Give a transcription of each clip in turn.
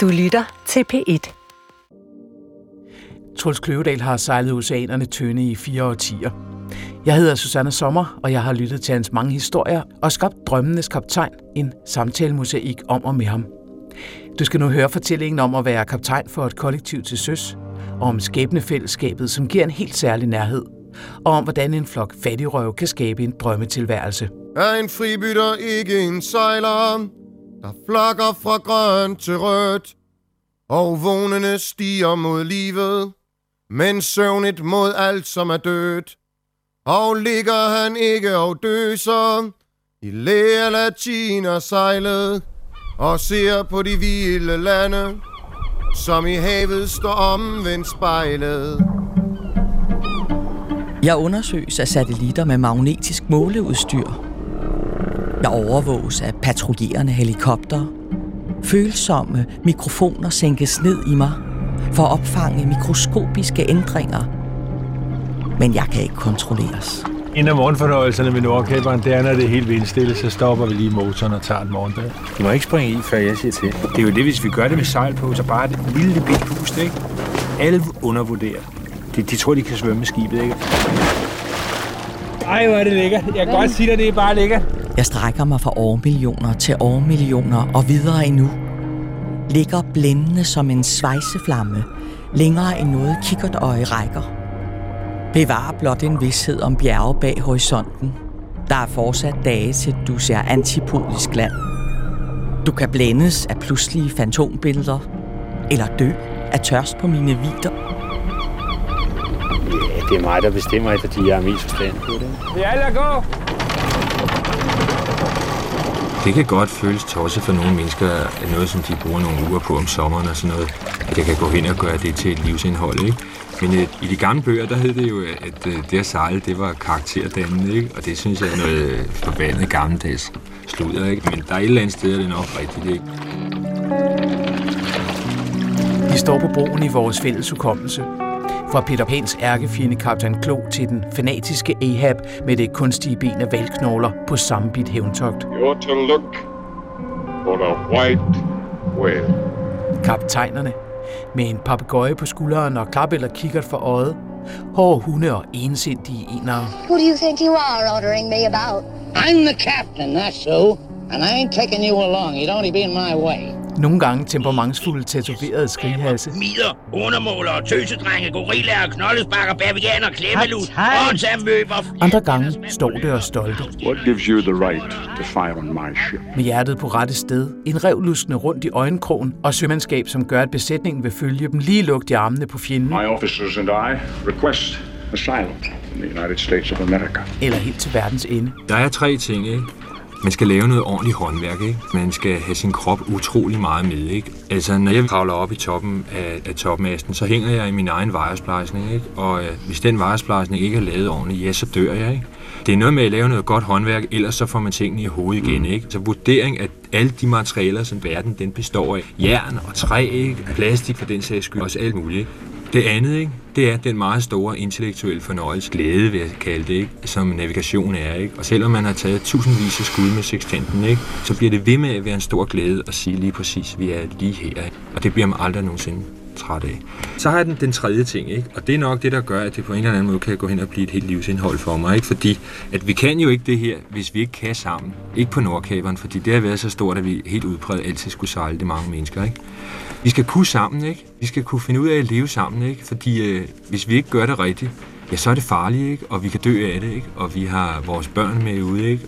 Du lytter til P1. Truls Kløvedal har sejlet oceanerne tynde i fire årtier. Jeg hedder Susanne Sommer, og jeg har lyttet til hans mange historier og skabt Drømmenes Kaptajn, en samtalemosaik om og med ham. Du skal nu høre fortællingen om at være kaptajn for et kollektiv til søs, og om skæbnefællesskabet, som giver en helt særlig nærhed, og om hvordan en flok fattigrøv kan skabe en drømmetilværelse. Er en fribytter ikke en sejler, der flakker fra grøn til rødt, og vågnene stiger mod livet, men søvnigt mod alt, som er dødt. Og ligger han ikke og døser i læger latin sejlet, og ser på de vilde lande, som i havet står omvendt spejlet. Jeg undersøges af satellitter med magnetisk måleudstyr. Jeg overvåges af patruljerende helikopter. Følsomme mikrofoner sænkes ned i mig for at opfange mikroskopiske ændringer. Men jeg kan ikke kontrolleres. En af morgenfornøjelserne med Nordkæberen, det er, når det er helt vindstille, så stopper vi lige motoren og tager en morgendag. Du må ikke springe i, før jeg siger til. Det er jo det, hvis vi gør det med sejl på, så bare et lille bit pust, ikke? Alle undervurderer. De, de tror, de kan svømme med skibet, ikke? Ej, hvor er det lækkert. Jeg kan godt sige dig, det er bare lækkert. Jeg strækker mig fra årmillioner til årmillioner og videre endnu. Ligger blændende som en svejseflamme, længere end noget kikkertøje rækker. Bevar blot en vidshed om bjerge bag horisonten. Der er fortsat dage til du ser antipodisk land. Du kan blændes af pludselige fantombilleder, eller dø af tørst på mine vider. Ja, det er mig, der bestemmer, fordi jeg er mest forstand på det. Vi er alle at gå. Det kan godt føles tosset for nogle mennesker, at noget, som de bruger nogle uger på om sommeren og sådan noget, at jeg kan gå hen og gøre det til et livsindhold, ikke? Men øh, i de gamle bøger, der hed det jo, at øh, det at sejle, det var karakterdannende, ikke? Og det synes jeg er noget øh, forbandet gammeldags sludder, ikke? Men der er et eller andet sted, det er nok rigtigt, ikke? Vi står på broen i vores fælles hukommelse. Fra Peter Pans ærkefjende Kaptajn Klo til den fanatiske Ahab med det kunstige ben af valgknogler på samme bit hævntogt. You're to look for the white whale. Kaptajnerne med en papegøje på skulderen og klap eller kikkert for øjet. Hårde hunde og ensindige enere. Who do you think you are ordering me about? I'm the captain, that's so. And I ain't taking you along. You'd only be in my way. Nogle gange temperamentsfulde tatoverede skrighalse. Mider, undermåler, tøsedrenge, gorillaer, knoldesbakker, bavianer, klemmelut, åndsamøber. Andre gange står det og stolte. What gives you the right to fire on my ship? Med hjertet på rette sted, en rev luskende rundt i øjenkrogen og sømandskab, som gør, at besætningen vil følge dem lige lugt i armene på fjenden. My officers and I request asylum in the United States of America. Eller helt til verdens ende. Der er tre ting, ikke? Man skal lave noget ordentligt håndværk, ikke? Man skal have sin krop utrolig meget med, ikke? Altså, når jeg kravler op i toppen af, af topmasten, så hænger jeg i min egen vejersplejsning, ikke? Og øh, hvis den vejersplejsning ikke er lavet ordentligt, ja, så dør jeg, ikke? Det er noget med at lave noget godt håndværk, ellers så får man tingene i hovedet igen, ikke? Så vurdering af alle de materialer, som verden den består af, jern og træ, ikke? Plastik for den sags skyld, også alt muligt, ikke? Det andet, ikke? det er den meget store intellektuelle fornøjelse, glæde vil jeg kalde det, ikke? som navigation er. Ikke? Og selvom man har taget tusindvis af skud med sextanten, ikke? så bliver det ved med at være en stor glæde at sige lige præcis, at vi er lige her. Ikke? Og det bliver man aldrig nogensinde træt af. Så har jeg den, den tredje ting, ikke? og det er nok det, der gør, at det på en eller anden måde kan gå hen og blive et helt livsindhold for mig. Ikke? Fordi at vi kan jo ikke det her, hvis vi ikke kan sammen. Ikke på Nordkaberen, fordi det har været så stort, at vi helt udbredt altid skulle sejle det mange mennesker. Ikke? Vi skal kunne sammen, ikke? Vi skal kunne finde ud af at leve sammen, ikke? Fordi øh, hvis vi ikke gør det rigtigt, ja, så er det farligt, ikke? Og vi kan dø af det, ikke? Og vi har vores børn med ude, ikke?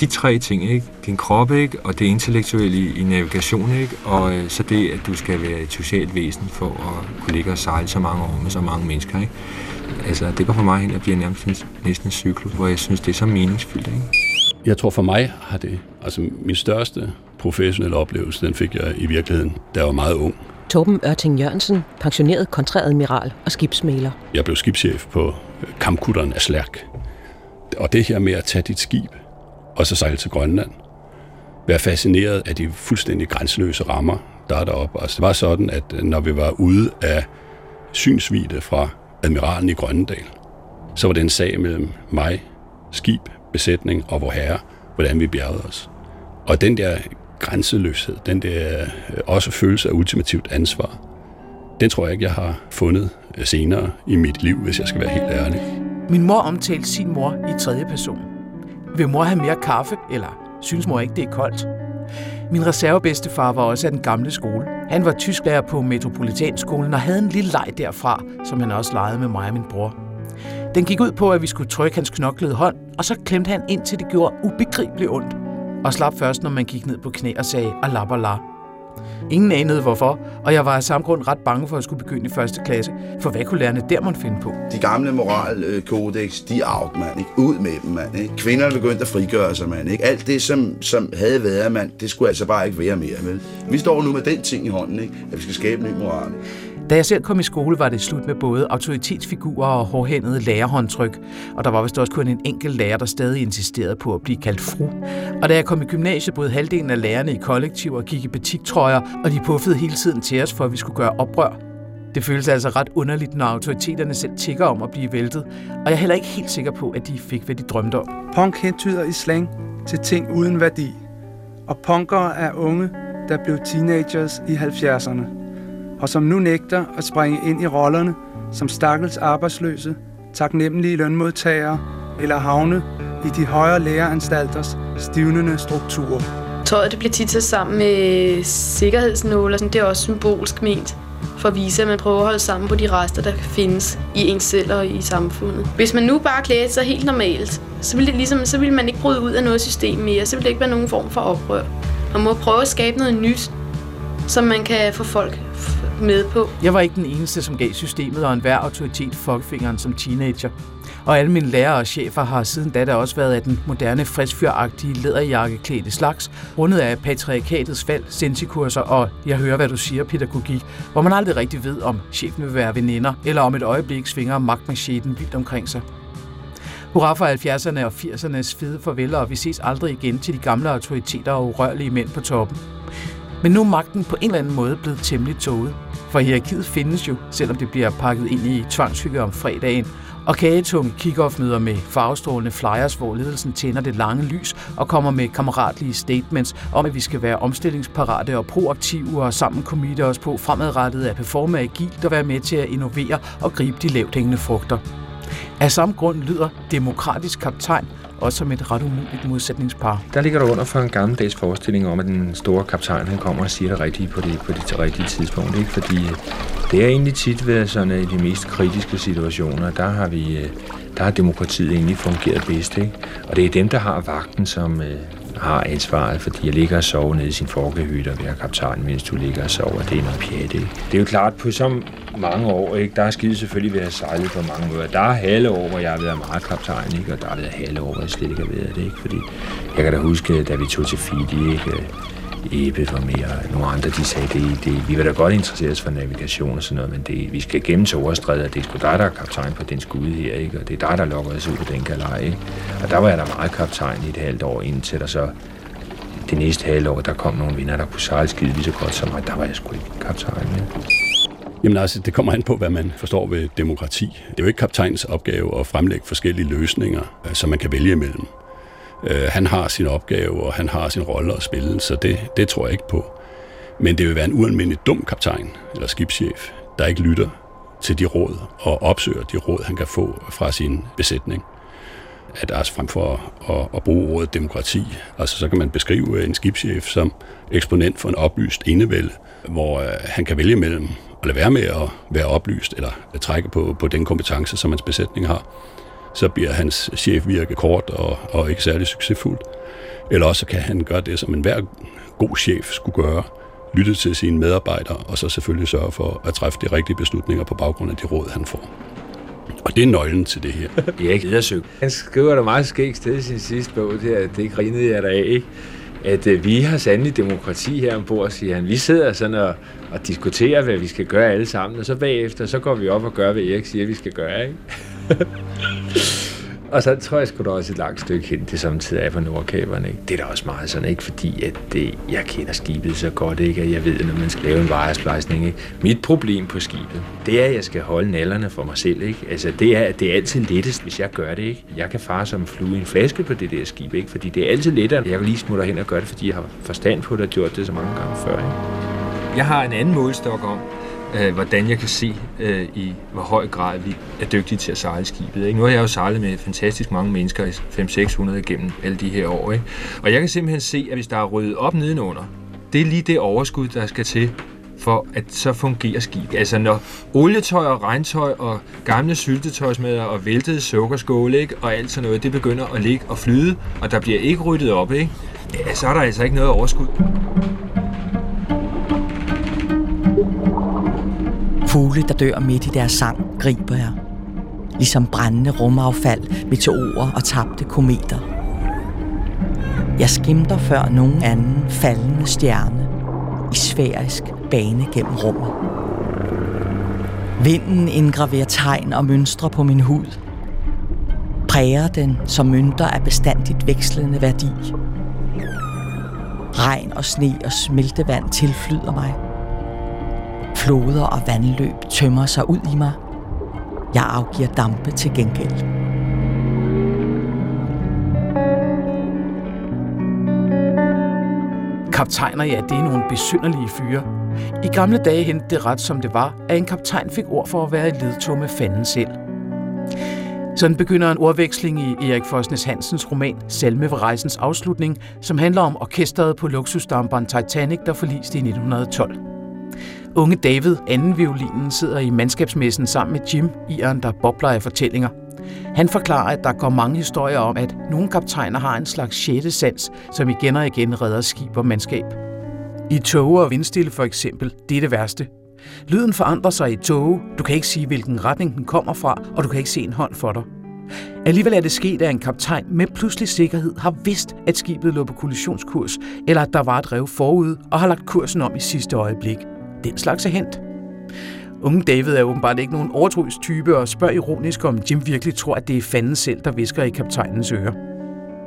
De tre ting, ikke? Din krop, ikke? Og det intellektuelle i, i navigation, ikke? Og øh, så det, at du skal være et socialt væsen for at kunne ligge og sejle så mange år med så mange mennesker, ikke? Altså, det går for mig hen og bliver nærmest en, næsten en cyklus, hvor jeg synes, det er så meningsfyldt, ikke? Jeg tror for mig har det, altså min største professionelle oplevelse, den fik jeg i virkeligheden, da jeg var meget ung. Torben Ørting Jørgensen, pensioneret kontreadmiral og skibsmæler. Jeg blev skibschef på kampkutteren af Slærk. Og det her med at tage dit skib og så sejle til Grønland, være fascineret af de fuldstændig grænseløse rammer, der er deroppe. Altså det var sådan, at når vi var ude af synsvide fra admiralen i Grønnedal, så var det en sag mellem mig, skib, besætning og vor herre, hvordan vi bjergede os. Og den der grænseløshed, den der øh, også følelse af ultimativt ansvar, den tror jeg ikke, jeg har fundet øh, senere i mit liv, hvis jeg skal være helt ærlig. Min mor omtalte sin mor i tredje person. Vil mor have mere kaffe, eller synes mor ikke, det er koldt? Min reservebedstefar var også af den gamle skole. Han var tysklærer på Metropolitanskolen og havde en lille leg derfra, som han også legede med mig og min bror. Den gik ud på, at vi skulle trykke hans knoklede hånd, og så klemte han ind til det gjorde ubegribeligt ondt. Og slap først, når man gik ned på knæ og sagde alabala. Ingen anede hvorfor, og jeg var af samme grund ret bange for at skulle begynde i første klasse, for hvad kunne lærerne der måtte finde på? De gamle moralkodex, de er out, mand. Ikke? Ud med dem, mand. Ikke? Kvinderne begyndte at frigøre sig, mand. Ikke? Alt det, som, som havde været, mand, det skulle altså bare ikke være mere. Vel? Vi står nu med den ting i hånden, ikke? at vi skal skabe en ny moral. Ikke? Da jeg selv kom i skole, var det slut med både autoritetsfigurer og hårdhændede lærerhåndtryk, og der var vist også kun en enkelt lærer, der stadig insisterede på at blive kaldt fru. Og da jeg kom i gymnasiet, boede halvdelen af lærerne i kollektiv og gik i butiktrøjer, og de puffede hele tiden til os, for at vi skulle gøre oprør. Det føles altså ret underligt, når autoriteterne selv tigger om at blive væltet, og jeg er heller ikke helt sikker på, at de fik, hvad de drømte om. Punk hentyder i slang til ting uden værdi, og punkere er unge, der blev teenagers i 70'erne og som nu nægter at springe ind i rollerne som stakkels arbejdsløse, taknemmelige lønmodtagere eller havne i de højere læreanstalters stivnende strukturer. Tøjet det bliver tit sat sammen med sikkerhedsnåle, og sådan, det er også symbolsk ment for at vise, at man prøver at holde sammen på de rester, der findes i ens selv og i samfundet. Hvis man nu bare klæder sig helt normalt, så ville, det ligesom, så ville man ikke bryde ud af noget system mere, så ville det ikke være nogen form for oprør. Man må prøve at skabe noget nyt, som man kan få folk med på. Jeg var ikke den eneste, som gav systemet og enhver autoritet folkefingeren som teenager. Og alle mine lærere og chefer har siden da der også været af den moderne, friskfyragtige, læderjakkeklædte slags, rundet af patriarkatets fald, sensikurser og jeg hører, hvad du siger, pædagogik, hvor man aldrig rigtig ved, om chefen vil være veninder, eller om et øjeblik svinger magtmacheten vildt omkring sig. Hurra for 70'erne og 80'ernes fede farveler, og vi ses aldrig igen til de gamle autoriteter og urørlige mænd på toppen. Men nu er magten på en eller anden måde blevet temmelig tåget. For hierarkiet findes jo, selvom det bliver pakket ind i tvangshygge om fredagen, og kagetunge kick-off-møder med farvestrålende flyers, hvor ledelsen tænder det lange lys og kommer med kammeratlige statements om, at vi skal være omstillingsparate og proaktive og sammen committe os på fremadrettet at performe agilt og være med til at innovere og gribe de lavt hængende frugter. Af samme grund lyder demokratisk kaptajn også som et ret umuligt modsætningspar. Der ligger der under for en gammeldags forestilling om, at den store kaptajn han kommer og siger det rigtige på det, på det rigtige tidspunkt. Ikke? Fordi øh, det er egentlig tit ved sådan i de mest kritiske situationer, der har vi øh, der har demokratiet egentlig fungeret bedst. Ikke? Og det er dem, der har vagten, som, øh, har ansvaret, fordi jeg ligger og sover nede i sin forkehytte og være kaptajn, mens du ligger og sover. Det er noget pjat, ikke? Det er jo klart, på så mange år, ikke? der er skidt selvfølgelig ved at sejle på mange måder. Der er halve år, hvor jeg har været meget kaptajn, ikke? og der er været halve år, hvor jeg slet ikke har været det. Ikke? Fordi jeg kan da huske, da vi tog til Fiji, ikke? Ebe var mere, nogle andre, de sagde, det, det, vi var da godt interesseret for navigation og sådan noget, men det, vi skal gennem til overstrædet, og det er sgu dig, der er kaptajn på den skude her, ikke? og det er dig, der lokker os ud på den galej. Ikke? Og der var jeg da meget kaptajn i et halvt år, indtil der så det næste halve år, der kom nogle vinder, der kunne sejle skide lige så godt som mig. Der var jeg sgu ikke kaptajn. Ja. Jamen altså, det kommer an på, hvad man forstår ved demokrati. Det er jo ikke kaptajns opgave at fremlægge forskellige løsninger, øh, som man kan vælge imellem. Øh, han har sin opgave, og han har sin rolle at spille, så det, det tror jeg ikke på. Men det vil være en ualmindelig dum kaptajn eller skibschef, der ikke lytter til de råd og opsøger de råd, han kan få fra sin besætning. At altså frem for at, at bruge ordet demokrati, altså så kan man beskrive øh, en skibschef som eksponent for en oplyst enevælde, hvor øh, han kan vælge mellem at lade være med at være oplyst, eller at trække på, på den kompetence, som hans besætning har, så bliver hans chefvirke kort og, og ikke særlig succesfuldt. Eller også kan han gøre det, som enhver god chef skulle gøre, lytte til sine medarbejdere, og så selvfølgelig sørge for at træffe de rigtige beslutninger på baggrund af de råd, han får. Og det er nøglen til det her. Erik Edersøg. Han skriver der meget skægt sted i sin sidste bog, det, er, det grinede jeg der af, ikke? at øh, vi har sandelig demokrati her ombord, siger han. Vi sidder sådan og, og diskuterer, hvad vi skal gøre alle sammen, og så bagefter, så går vi op og gør, hvad Erik siger, vi skal gøre, ikke? Og så tror jeg sgu da også et langt stykke hen, det samtidig er på Nordkaberne. Ikke? Det er da også meget sådan, ikke? fordi at det, jeg kender skibet så godt, ikke? at jeg ved, når man skal lave en vejersplejsning. Ikke? Mit problem på skibet, det er, at jeg skal holde nallerne for mig selv. Ikke? Altså, det er, det er altid lettest, hvis jeg gør det. Ikke? Jeg kan fare som flue i en flaske på det der skib, ikke? fordi det er altid lettere. Jeg kan lige smutte hen og gøre det, fordi jeg har forstand på det og gjort det så mange gange før. Ikke? Jeg har en anden målstok om, øh, hvordan jeg kan se øh, i hvor høj grad vi er dygtige til at sejle skibet. Ikke? Nu har jeg jo sejlet med fantastisk mange mennesker, 500-600 gennem alle de her år. Ikke? Og jeg kan simpelthen se, at hvis der er ryddet op nedenunder, det er lige det overskud, der skal til, for at så fungerer skibet. Altså når olietøj og regntøj og gamle syltetøjsmæder og væltede sukkerskåle ikke, og alt sådan noget, det begynder at ligge og flyde, og der bliver ikke ryddet op, ikke? Ja, så er der altså ikke noget overskud. Fugle, der dør midt i deres sang, griber jeg. Ligesom brændende rumaffald, meteorer og tabte kometer. Jeg skimter før nogen anden faldende stjerne i sfærisk bane gennem rummet. Vinden indgraverer tegn og mønstre på min hud. Præger den som mønter af bestandigt vekslende værdi. Regn og sne og smeltevand tilflyder mig. Floder og vandløb tømmer sig ud i mig. Jeg afgiver dampe til gengæld. Kaptajner, ja, det er nogle besynderlige fyre. I gamle dage hentede det ret som det var, at en kaptajn fik ord for at være i ledtog med fanden selv. Sådan begynder en ordveksling i Erik Fosnes Hansens roman Salme ved rejsens afslutning, som handler om orkestret på luksusdamperen Titanic, der forliste i 1912. Unge David, anden violinen, sidder i mandskabsmessen sammen med Jim, iren, der bobler af fortællinger. Han forklarer, at der går mange historier om, at nogle kaptajner har en slags sjette sans, som igen og igen redder skib og mandskab. I tåge og vindstille for eksempel, det er det værste. Lyden forandrer sig i tåge, du kan ikke sige, hvilken retning den kommer fra, og du kan ikke se en hånd for dig. Alligevel er det sket, at en kaptajn med pludselig sikkerhed har vidst, at skibet lå på kollisionskurs, eller at der var et rev forud og har lagt kursen om i sidste øjeblik. Den slags er hent. Unge David er åbenbart ikke nogen overtroisk type og spørger ironisk, om Jim virkelig tror, at det er fanden selv, der visker i kaptajnens øre.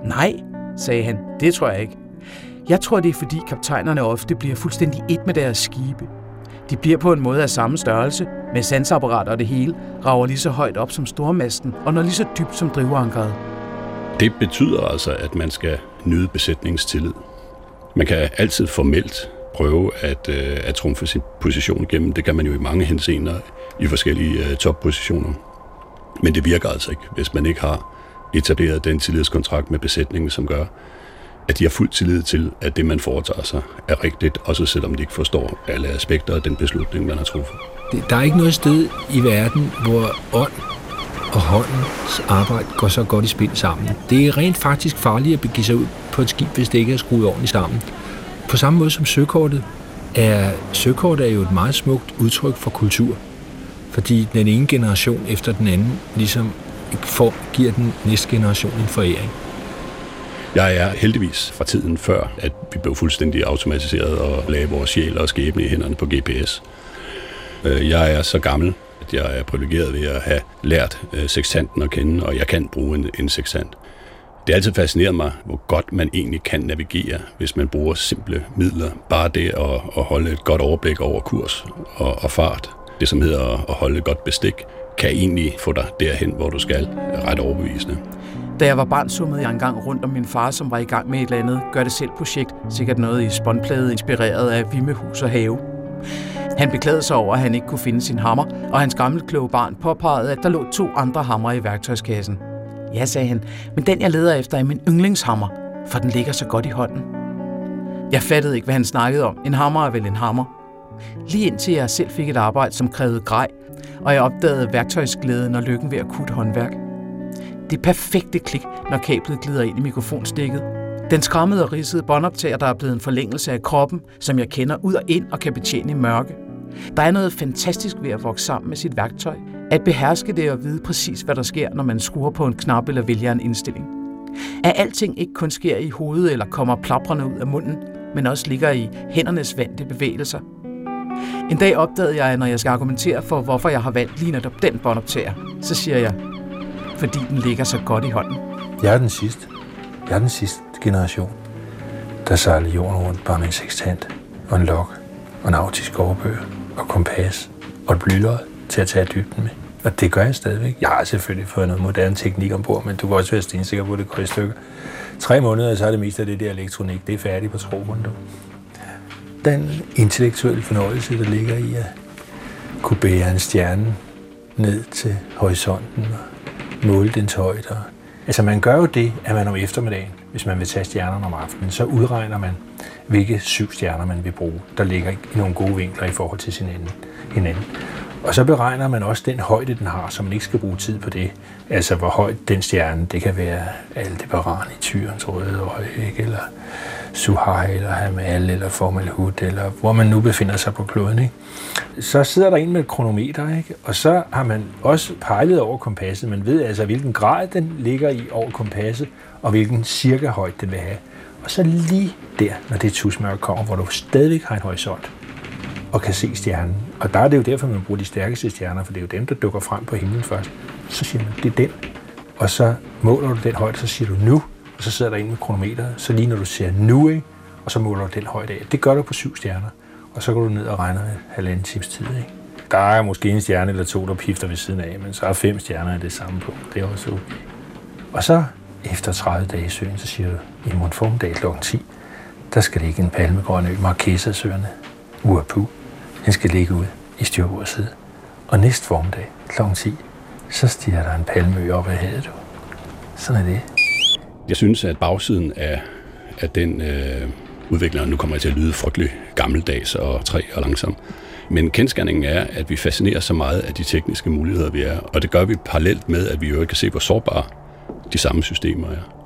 Nej, sagde han, det tror jeg ikke. Jeg tror, det er fordi kaptajnerne ofte bliver fuldstændig et med deres skibe. De bliver på en måde af samme størrelse, med sansapparater og det hele, rager lige så højt op som stormasten og når lige så dybt som drivankeret. Det betyder altså, at man skal nyde besætningstillid. Man kan altid formelt prøve at, øh, at trumfe sin position igennem. Det kan man jo i mange henseender i forskellige øh, toppositioner. Men det virker altså ikke, hvis man ikke har etableret den tillidskontrakt med besætningen, som gør, at de har fuld tillid til, at det, man foretager sig, er rigtigt, også selvom de ikke forstår alle aspekter af den beslutning, man har truffet. Der er ikke noget sted i verden, hvor ånd og håndens arbejde går så godt i spil sammen. Det er rent faktisk farligt at begive sig ud på et skib, hvis det ikke er skruet ordentligt sammen. På samme måde som søkortet, er søkortet er jo et meget smukt udtryk for kultur. Fordi den ene generation efter den anden ligesom får, giver den næste generation en foræring. Jeg er heldigvis fra tiden før, at vi blev fuldstændig automatiseret og lagde vores sjæl og skæbne i hænderne på GPS. Øh, jeg er så gammel, at jeg er privilegeret ved at have lært øh, sextanten at kende, og jeg kan bruge en, en sextant. Det er altid fascineret mig, hvor godt man egentlig kan navigere, hvis man bruger simple midler. Bare det at, at holde et godt overblik over kurs og, og fart, det som hedder at holde et godt bestik, kan egentlig få dig derhen, hvor du skal, ret overbevisende. Da jeg var barn, summede jeg engang rundt om min far, som var i gang med et eller andet gør-det-selv-projekt. Sikkert noget i spåndplade inspireret af Vimmehus og Have. Han beklagede sig over, at han ikke kunne finde sin hammer, og hans gamle kloge barn påpegede, at der lå to andre hammer i værktøjskassen. Ja, sagde han, men den jeg leder efter er min yndlingshammer, for den ligger så godt i hånden. Jeg fattede ikke, hvad han snakkede om. En hammer er vel en hammer. Lige indtil jeg selv fik et arbejde, som krævede grej, og jeg opdagede værktøjsglæden og lykken ved at kutte håndværk. Det perfekte klik, når kablet glider ind i mikrofonstikket. Den skræmmede og ridsede båndoptager, der er blevet en forlængelse af kroppen, som jeg kender ud og ind og kan betjene i mørke. Der er noget fantastisk ved at vokse sammen med sit værktøj. At beherske det og vide præcis, hvad der sker, når man skruer på en knap eller vælger en indstilling. At alting ikke kun sker i hovedet eller kommer plaprende ud af munden, men også ligger i hændernes vante bevægelser. En dag opdagede jeg, når jeg skal argumentere for, hvorfor jeg har valgt lige netop den båndoptager, så siger jeg, fordi den ligger så godt i hånden. Jeg er den sidste. Jeg er den sidste generation, der sejler jorden rundt bare med en sextant og en lok og en autisk overbøger og kompas og et blylod til at tage dybden med. Og det gør jeg stadigvæk. Jeg har selvfølgelig fået noget moderne teknik ombord, men du kan også være stensikker på, at det går i stykker. Tre måneder, så er det mest af det der elektronik. Det er færdigt på troen, du. Den intellektuelle fornøjelse, der ligger i at kunne bære en stjerne ned til horisonten og måle dens højde. Altså man gør jo det, at man om eftermiddagen, hvis man vil tage stjernerne om aftenen, så udregner man, hvilke syv stjerner man vil bruge, der ligger i nogle gode vinkler i forhold til sin hinanden. Og så beregner man også den højde, den har, så man ikke skal bruge tid på det. Altså, hvor højt den stjerne, det kan være Aldebaran i Tyrens røde øje, ikke? eller Suhai, eller Hamal, eller Formalhut, eller hvor man nu befinder sig på kloden. Ikke? Så sidder der en med et kronometer, ikke? og så har man også pejlet over kompasset. Man ved altså, hvilken grad den ligger i over kompasset, og hvilken cirka højde den vil have. Og så lige der, når det tusmørke kommer, hvor du stadigvæk har en horisont, og kan se stjernen. Og der er det jo derfor, man bruger de stærkeste stjerner, for det er jo dem, der dukker frem på himlen først. Så siger man, det er den. Og så måler du den højde, så siger du nu, og så sidder der en med kronometeret. Så lige når du siger nu, ikke? og så måler du den højde af. Det gør du på syv stjerner. Og så går du ned og regner en halvanden times tid. Ikke? Der er måske en stjerne eller to, der pifter ved siden af, men så er fem stjerner af det samme på. Det er også okay. Og så efter 30 dage i søen, så siger du, i morgen formiddag kl. 10, der skal ligge en palmegrøn ø, Marquesasøerne, Uapu. Den skal ligge ud i styrbordsside. Og næste formiddag kl. 10, så stiger der en palmeø op ad havet. Du. Sådan er det. Jeg synes, at bagsiden af, af den øh, udvikler, nu kommer jeg til at lyde frygtelig gammeldags og træ og langsom, men kendskærningen er, at vi fascinerer så meget af de tekniske muligheder, vi er, og det gør vi parallelt med, at vi jo kan se, hvor sårbare de samme systemer er.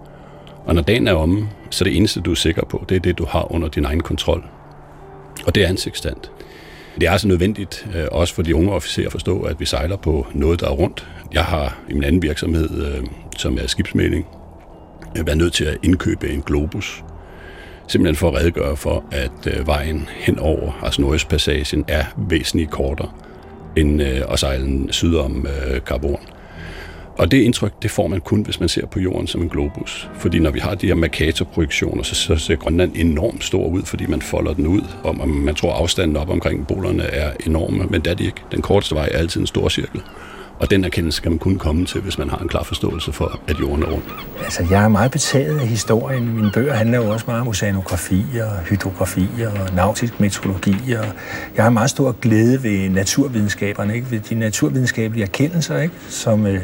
Og når dagen er omme, så det eneste, du er sikker på, det er det, du har under din egen kontrol. Og det er ansigtsstand. Det er altså nødvendigt, øh, også for de unge officerer at forstå, at vi sejler på noget, der er rundt. Jeg har i min anden virksomhed, øh, som er skibsmæling, været nødt til at indkøbe en Globus. Simpelthen for at redegøre for, at øh, vejen henover, altså Nordøstpassagen, er væsentligt kortere end at sejle syd om Carbon. Og det indtryk, det får man kun, hvis man ser på jorden som en globus. Fordi når vi har de her Mercator-projektioner, så, så ser Grønland enormt stor ud, fordi man folder den ud, og man tror afstanden op omkring bolerne er enorme, men det er de ikke. Den korteste vej er altid en stor cirkel. Og den erkendelse kan man kun komme til, hvis man har en klar forståelse for, at jorden er rundt. Altså, jeg er meget betaget af historien. Mine bøger handler jo også meget om oceanografi og hydrografi og nautisk meteorologi. Og jeg har meget stor glæde ved naturvidenskaberne, ikke? ved de naturvidenskabelige erkendelser, ikke? som øh,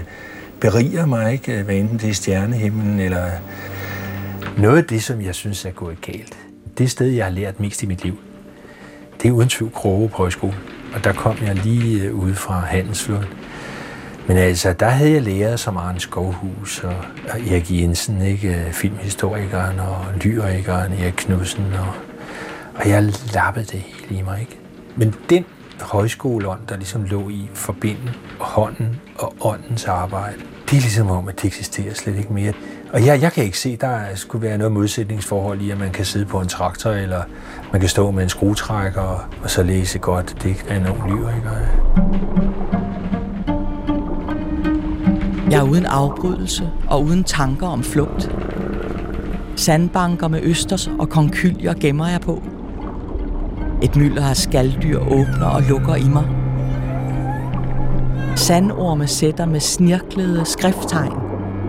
beriger mig, ikke? hvad enten det er stjernehimlen eller noget af det, som jeg synes er gået galt. Det sted, jeg har lært mest i mit liv, det er uden tvivl Kroge på højskole. Og der kom jeg lige ud ude fra Handelsflåden. Men altså, der havde jeg lærer som Arne Skovhus og, Erik Jensen, ikke? Øh, filmhistorikeren og lyrikeren Erik Knudsen. Og, og jeg lappede det hele i mig. Ikke? Men den højskoleånd, der ligesom lå i forbinde hånden og åndens arbejde. Det er ligesom om, at det eksisterer slet ikke mere. Og jeg, jeg kan ikke se, der skulle være noget modsætningsforhold i, at man kan sidde på en traktor, eller man kan stå med en skruetrækker og, og så læse godt digt af en lyrikere. Jeg er uden afbrydelse og uden tanker om flugt. Sandbanker med østers og konkyljer gemmer jeg på – et mylder af skalddyr åbner og lukker i mig. Sandorme sætter med snirklede skrifttegn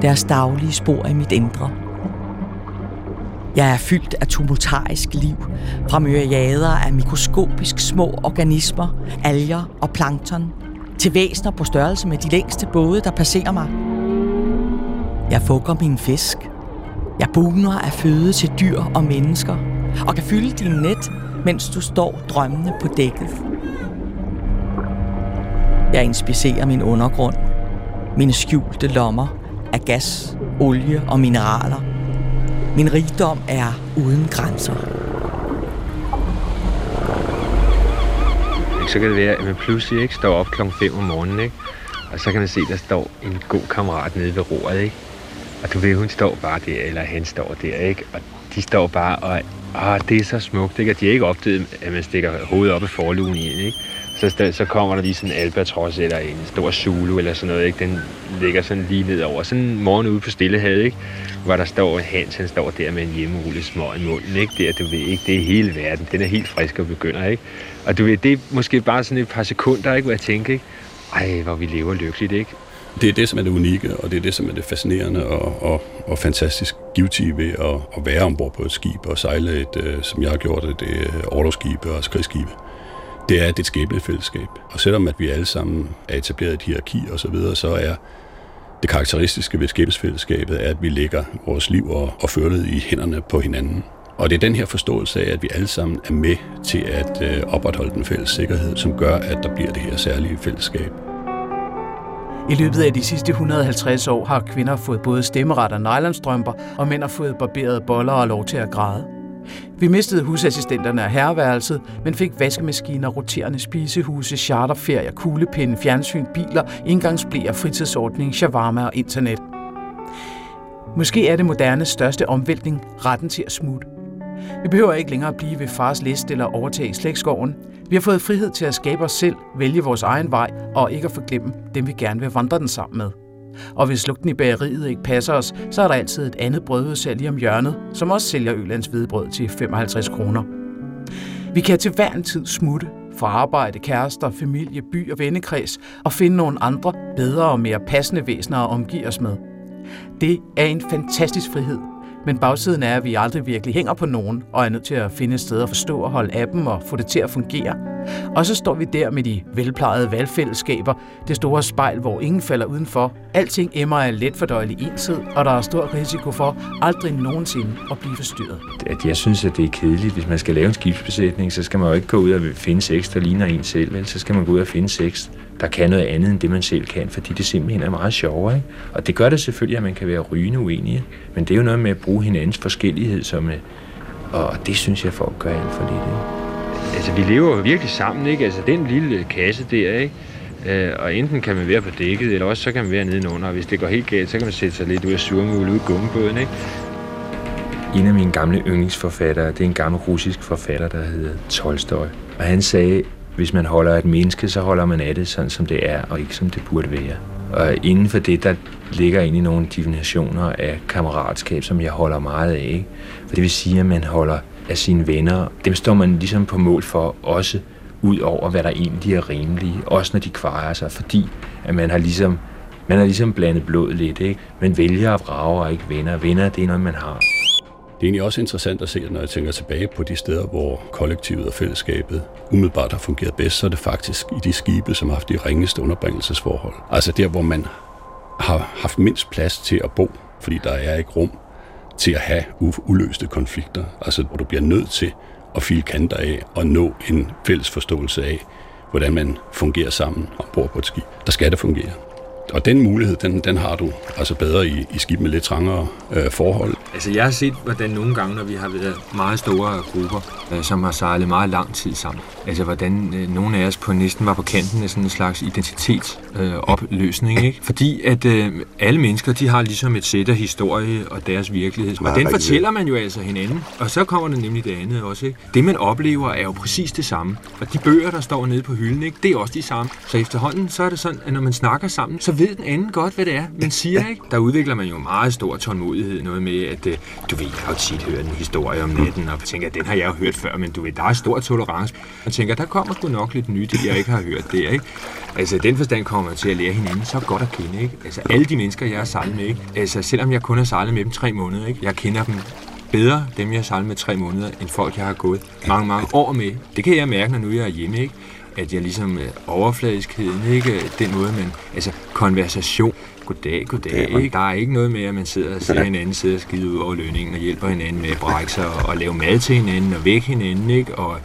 deres daglige spor i mit indre. Jeg er fyldt af tumultarisk liv, fra myriader af mikroskopisk små organismer, alger og plankton, til væsner på størrelse med de længste både, der passerer mig. Jeg fugger min fisk. Jeg buner af føde til dyr og mennesker, og kan fylde din net mens du står drømmende på dækket. Jeg inspicerer min undergrund, mine skjulte lommer af gas, olie og mineraler. Min rigdom er uden grænser. Så kan det være, at man pludselig ikke står op klokken 5 om morgenen, ikke? og så kan man se, at der står en god kammerat nede ved roret, ikke? og du ved, hun står bare der, eller han står der, ikke? og de står bare og Ah, det er så smukt, ikke? at de ikke opdaget, at man stikker hovedet op i forlugen i ikke? så, så kommer der lige sådan en albatros eller en stor zulu eller sådan noget, ikke? Den ligger sådan lige nedover. Sådan en morgen ude på Stillehavet, ikke? Hvor der står Hans, han står der med en hjemmerulle små i munden, ikke? Der, du ved ikke, det er hele verden. Den er helt frisk og begynder, ikke? Og du ved, det er måske bare sådan et par sekunder, ikke? Hvor jeg tænker, ikke? Ej, hvor vi lever lykkeligt, ikke? Det er det, som er det unikke, og det er det, som er det fascinerende og, og, og fantastisk givtige ved at, at være ombord på et skib og sejle et, øh, som jeg har gjort det, det overlovsskibe og skridsskibe. Det er et skæbnefællesskab. Og selvom at vi alle sammen er etableret et hierarki og så videre, så er det karakteristiske ved skæbnesfællesskabet, er, at vi lægger vores liv og, og følet i hænderne på hinanden. Og det er den her forståelse af, at vi alle sammen er med til at øh, opretholde den fælles sikkerhed, som gør, at der bliver det her særlige fællesskab. I løbet af de sidste 150 år har kvinder fået både stemmeret og nylonstrømper, og mænd har fået barberede boller og lov til at græde. Vi mistede husassistenterne af herreværelset, men fik vaskemaskiner, roterende spisehuse, charterferier, kuglepinde, fjernsyn, biler, indgangsblæer, fritidsordning, shawarma og internet. Måske er det moderne største omvæltning retten til at smutte. Vi behøver ikke længere blive ved fars liste eller overtage slægtsgården. Vi har fået frihed til at skabe os selv, vælge vores egen vej og ikke at forglemme dem, vi gerne vil vandre den sammen med. Og hvis lugten i bageriet ikke passer os, så er der altid et andet brødudsalg lige om hjørnet, som også sælger Ølands hvidebrød til 55 kroner. Vi kan til hver en tid smutte fra arbejde, kærester, familie, by og vennekreds og finde nogle andre, bedre og mere passende væsener at omgive os med. Det er en fantastisk frihed, men bagsiden er, at vi aldrig virkelig hænger på nogen, og er nødt til at finde et sted at forstå og holde af dem og få det til at fungere. Og så står vi der med de velplejede valgfællesskaber, det store spejl, hvor ingen falder udenfor. Alting emmer af let fordøjelig ensid, og der er stor risiko for aldrig nogensinde at blive forstyrret. At jeg synes, at det er kedeligt. Hvis man skal lave en skibsbesætning, så skal man jo ikke gå ud og finde sex, der ligner en selv. Vel? Så skal man gå ud og finde sex, der kan noget andet end det, man selv kan, fordi det simpelthen er meget sjovere. Ikke? Og det gør det selvfølgelig, at man kan være rygende uenige, men det er jo noget med at bruge hinandens forskellighed, som, og det synes jeg, folk gør alt for lidt. Ikke? Altså, vi lever jo virkelig sammen, ikke? Altså, den lille kasse der, ikke? Øh, og enten kan man være på dækket, eller også så kan man være nedenunder, og hvis det går helt galt, så kan man sætte sig lidt ud af surmule ud i gummibåden, ikke? En af mine gamle yndlingsforfattere, det er en gammel russisk forfatter, der hedder Tolstoy. Og han sagde, hvis man holder et menneske, så holder man af det sådan, som det er, og ikke som det burde være. Og inden for det, der ligger ind i nogle definitioner af kammeratskab, som jeg holder meget af. Ikke? For det vil sige, at man holder af sine venner. Dem står man ligesom på mål for også ud over, hvad der egentlig er rimelige, Også når de kvarer sig, fordi at man har ligesom man har ligesom blandet blod lidt, ikke? Man vælger at vrage og ikke venner. Venner, det er noget, man har. Det er egentlig også interessant at se, når jeg tænker tilbage på de steder, hvor kollektivet og fællesskabet umiddelbart har fungeret bedst, så er det faktisk i de skibe, som har haft de ringeste underbringelsesforhold. Altså der, hvor man har haft mindst plads til at bo, fordi der er ikke rum til at have uløste konflikter. Altså hvor du bliver nødt til at file kanter af og nå en fælles forståelse af, hvordan man fungerer sammen ombord på et skib. Der skal det fungere. Og den mulighed, den, den har du altså bedre i, i skib med lidt trangere øh, forhold. Altså jeg har set, hvordan nogle gange, når vi har været meget store grupper, øh, som har sejlet meget lang tid sammen, altså hvordan øh, nogle af os på næsten var på kanten af sådan en slags identitetsopløsning, øh, ikke? Fordi at øh, alle mennesker, de har ligesom et sæt af historie og deres virkelighed, og den fortæller man jo altså hinanden. Og så kommer der nemlig det andet også, ikke? Det man oplever er jo præcis det samme. Og de bøger, der står nede på hylden, ikke? Det er også de samme. Så efterhånden, så er det sådan, at når man snakker sammen, så ved den anden godt, hvad det er, man siger, ikke? Der udvikler man jo meget stor tålmodighed, noget med, at øh, du ved, jeg har jo tit hørt en historie om natten, og tænker, at den har jeg jo hørt før, men du ved, der er stor tolerance. Man tænker, der kommer sgu nok lidt nyt, jeg ikke har hørt der, ikke? Altså, den forstand kommer til at lære hinanden så godt at kende, ikke? Altså, alle de mennesker, jeg har sejlet med, ikke? Altså, selvom jeg kun har sejlet med dem tre måneder, ikke? Jeg kender dem bedre, dem jeg har sejlet med tre måneder, end folk, jeg har gået mange, mange år med. Det kan jeg mærke, når nu jeg er hjemme, ikke? at jeg ligesom øh, overfladiskheden, ikke? Den måde, man, altså konversation, goddag, goddag, ikke? Der er ikke noget med, at man sidder og ser hinanden sidde og skide ud over lønningen og hjælper hinanden med at brække sig og, og lave mad til hinanden og vække hinanden, ikke? Og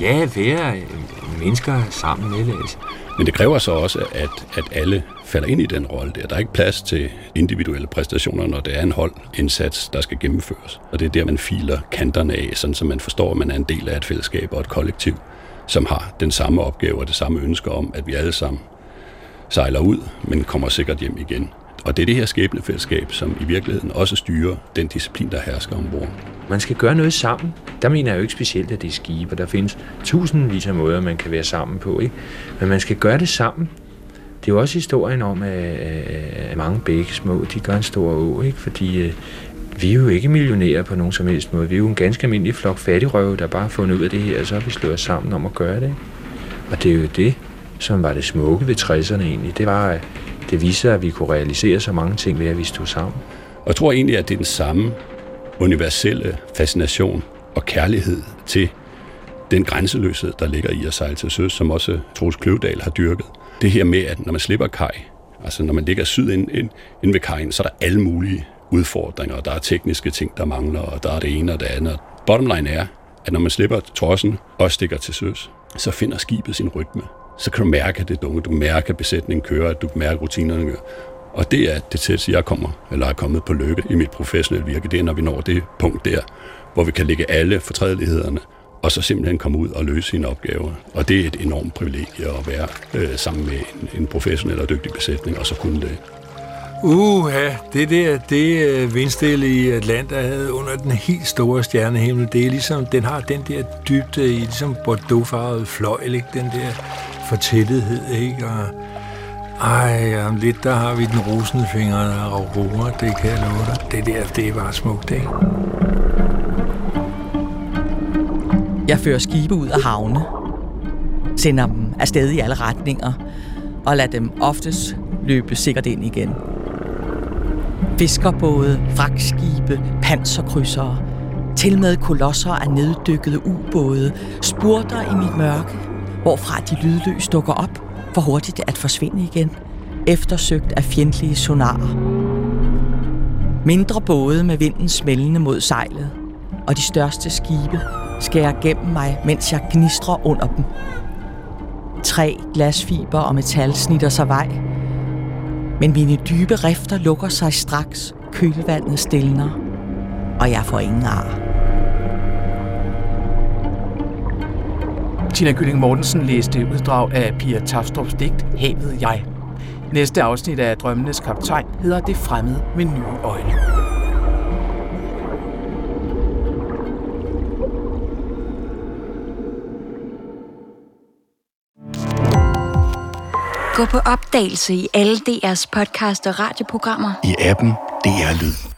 ja, være mennesker sammen med altså. Men det kræver så også, at, at alle falder ind i den rolle der. Der er ikke plads til individuelle præstationer, når det er en holdindsats, der skal gennemføres. Og det er der, man filer kanterne af, sådan så man forstår, at man er en del af et fællesskab og et kollektiv som har den samme opgave og det samme ønske om, at vi alle sammen sejler ud, men kommer sikkert hjem igen. Og det er det her skæbnefællesskab, som i virkeligheden også styrer den disciplin, der hersker ombord. Man skal gøre noget sammen. Der mener jeg jo ikke specielt, at det er skibe. Der findes tusindvis af måder, man kan være sammen på. Ikke? Men man skal gøre det sammen. Det er jo også historien om, at mange bække små, de gør en stor å, ikke? fordi øh, vi er jo ikke millionærer på nogen som helst måde. Vi er jo en ganske almindelig flok fattigrøve, der bare har fundet ud af det her, og så har vi slået os sammen om at gøre det. Og det er jo det, som var det smukke ved 60'erne egentlig. Det var, at det viser, at vi kunne realisere så mange ting ved, at vi stod sammen. Og jeg tror egentlig, at det er den samme universelle fascination og kærlighed til den grænseløshed, der ligger i at sejle til søs, som også Troels Kløvedal har dyrket. Det her med, at når man slipper kaj, altså når man ligger syd ind, ind, ind ved kajen, så er der alle mulige udfordringer, og der er tekniske ting, der mangler, og der er det ene og det andet. Bottom line er, at når man slipper trossen og stikker til søs, så finder skibet sin rytme. Så kan du mærke, at det er dumme. Du mærker, at besætningen kører, at du mærker, at rutinerne kører. Og det er det tætteste, jeg kommer, eller er kommet på lykke i mit professionelle virke. Det er, når vi når det punkt der, hvor vi kan lægge alle fortrædelighederne, og så simpelthen komme ud og løse sine opgaver. Og det er et enormt privilegie at være øh, sammen med en, en professionel og dygtig besætning, og så kunne det. Uha, det der, det øh, vindstille i Atlanta havde under den helt store stjernehimmel, det er ligesom, den har den der dybde i, ligesom bordeauxfarvet fløjl, ikke? Den der fortællighed, ikke? Og, ej, om lidt, der har vi den rosende fingre og Aurora, det kan jeg love dig. Det der, det er bare smukt, ikke? Jeg fører skibe ud af havne, sender dem afsted i alle retninger, og lader dem oftest løbe sikkert ind igen. Fiskerbåde, fragtskibe, panserkrydsere, til med kolosser af neddykkede ubåde, spurter i mit mørke, hvorfra de lydløst dukker op, for hurtigt at forsvinde igen, eftersøgt af fjendtlige sonarer. Mindre både med vinden smældende mod sejlet, og de største skibe skærer gennem mig, mens jeg gnistrer under dem. Tre glasfiber og metal snitter sig vej, men mine dybe rifter lukker sig straks, kølvandet stilner, og jeg får ingen ar. Tina Kylling Mortensen læste uddrag af Pia Tafstrup's digt Havet Jeg. Næste afsnit af Drømmenes Kaptajn hedder Det fremmede med nye øjne. Gå på opdagelse i alle DR's podcast og radioprogrammer. I appen DR Lyd.